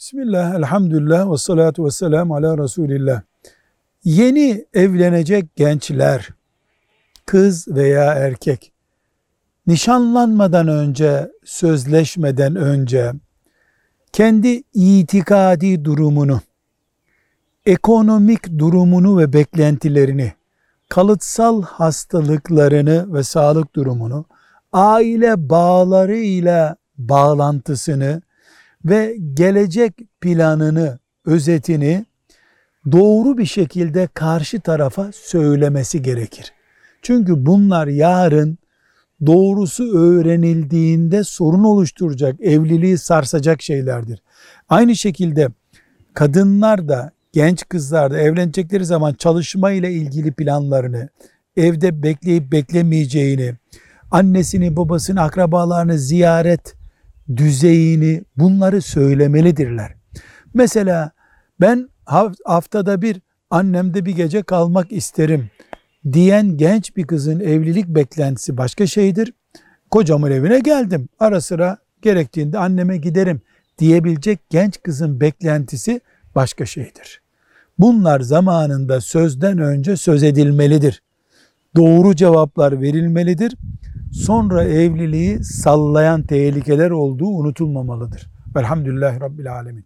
Bismillah, elhamdülillah ve salatu ve selamu ala Resulillah. Yeni evlenecek gençler, kız veya erkek, nişanlanmadan önce, sözleşmeden önce, kendi itikadi durumunu, ekonomik durumunu ve beklentilerini, kalıtsal hastalıklarını ve sağlık durumunu, aile bağlarıyla bağlantısını ve gelecek planını, özetini doğru bir şekilde karşı tarafa söylemesi gerekir. Çünkü bunlar yarın doğrusu öğrenildiğinde sorun oluşturacak, evliliği sarsacak şeylerdir. Aynı şekilde kadınlar da genç kızlar da evlenecekleri zaman çalışma ile ilgili planlarını, evde bekleyip beklemeyeceğini, annesini, babasını, akrabalarını ziyaret düzeyini bunları söylemelidirler. Mesela ben haftada bir annemde bir gece kalmak isterim diyen genç bir kızın evlilik beklentisi başka şeydir. Kocamın evine geldim. Ara sıra gerektiğinde anneme giderim diyebilecek genç kızın beklentisi başka şeydir. Bunlar zamanında sözden önce söz edilmelidir. Doğru cevaplar verilmelidir. Sonra evliliği sallayan tehlikeler olduğu unutulmamalıdır. Velhamdülillahi Rabbil Alemin.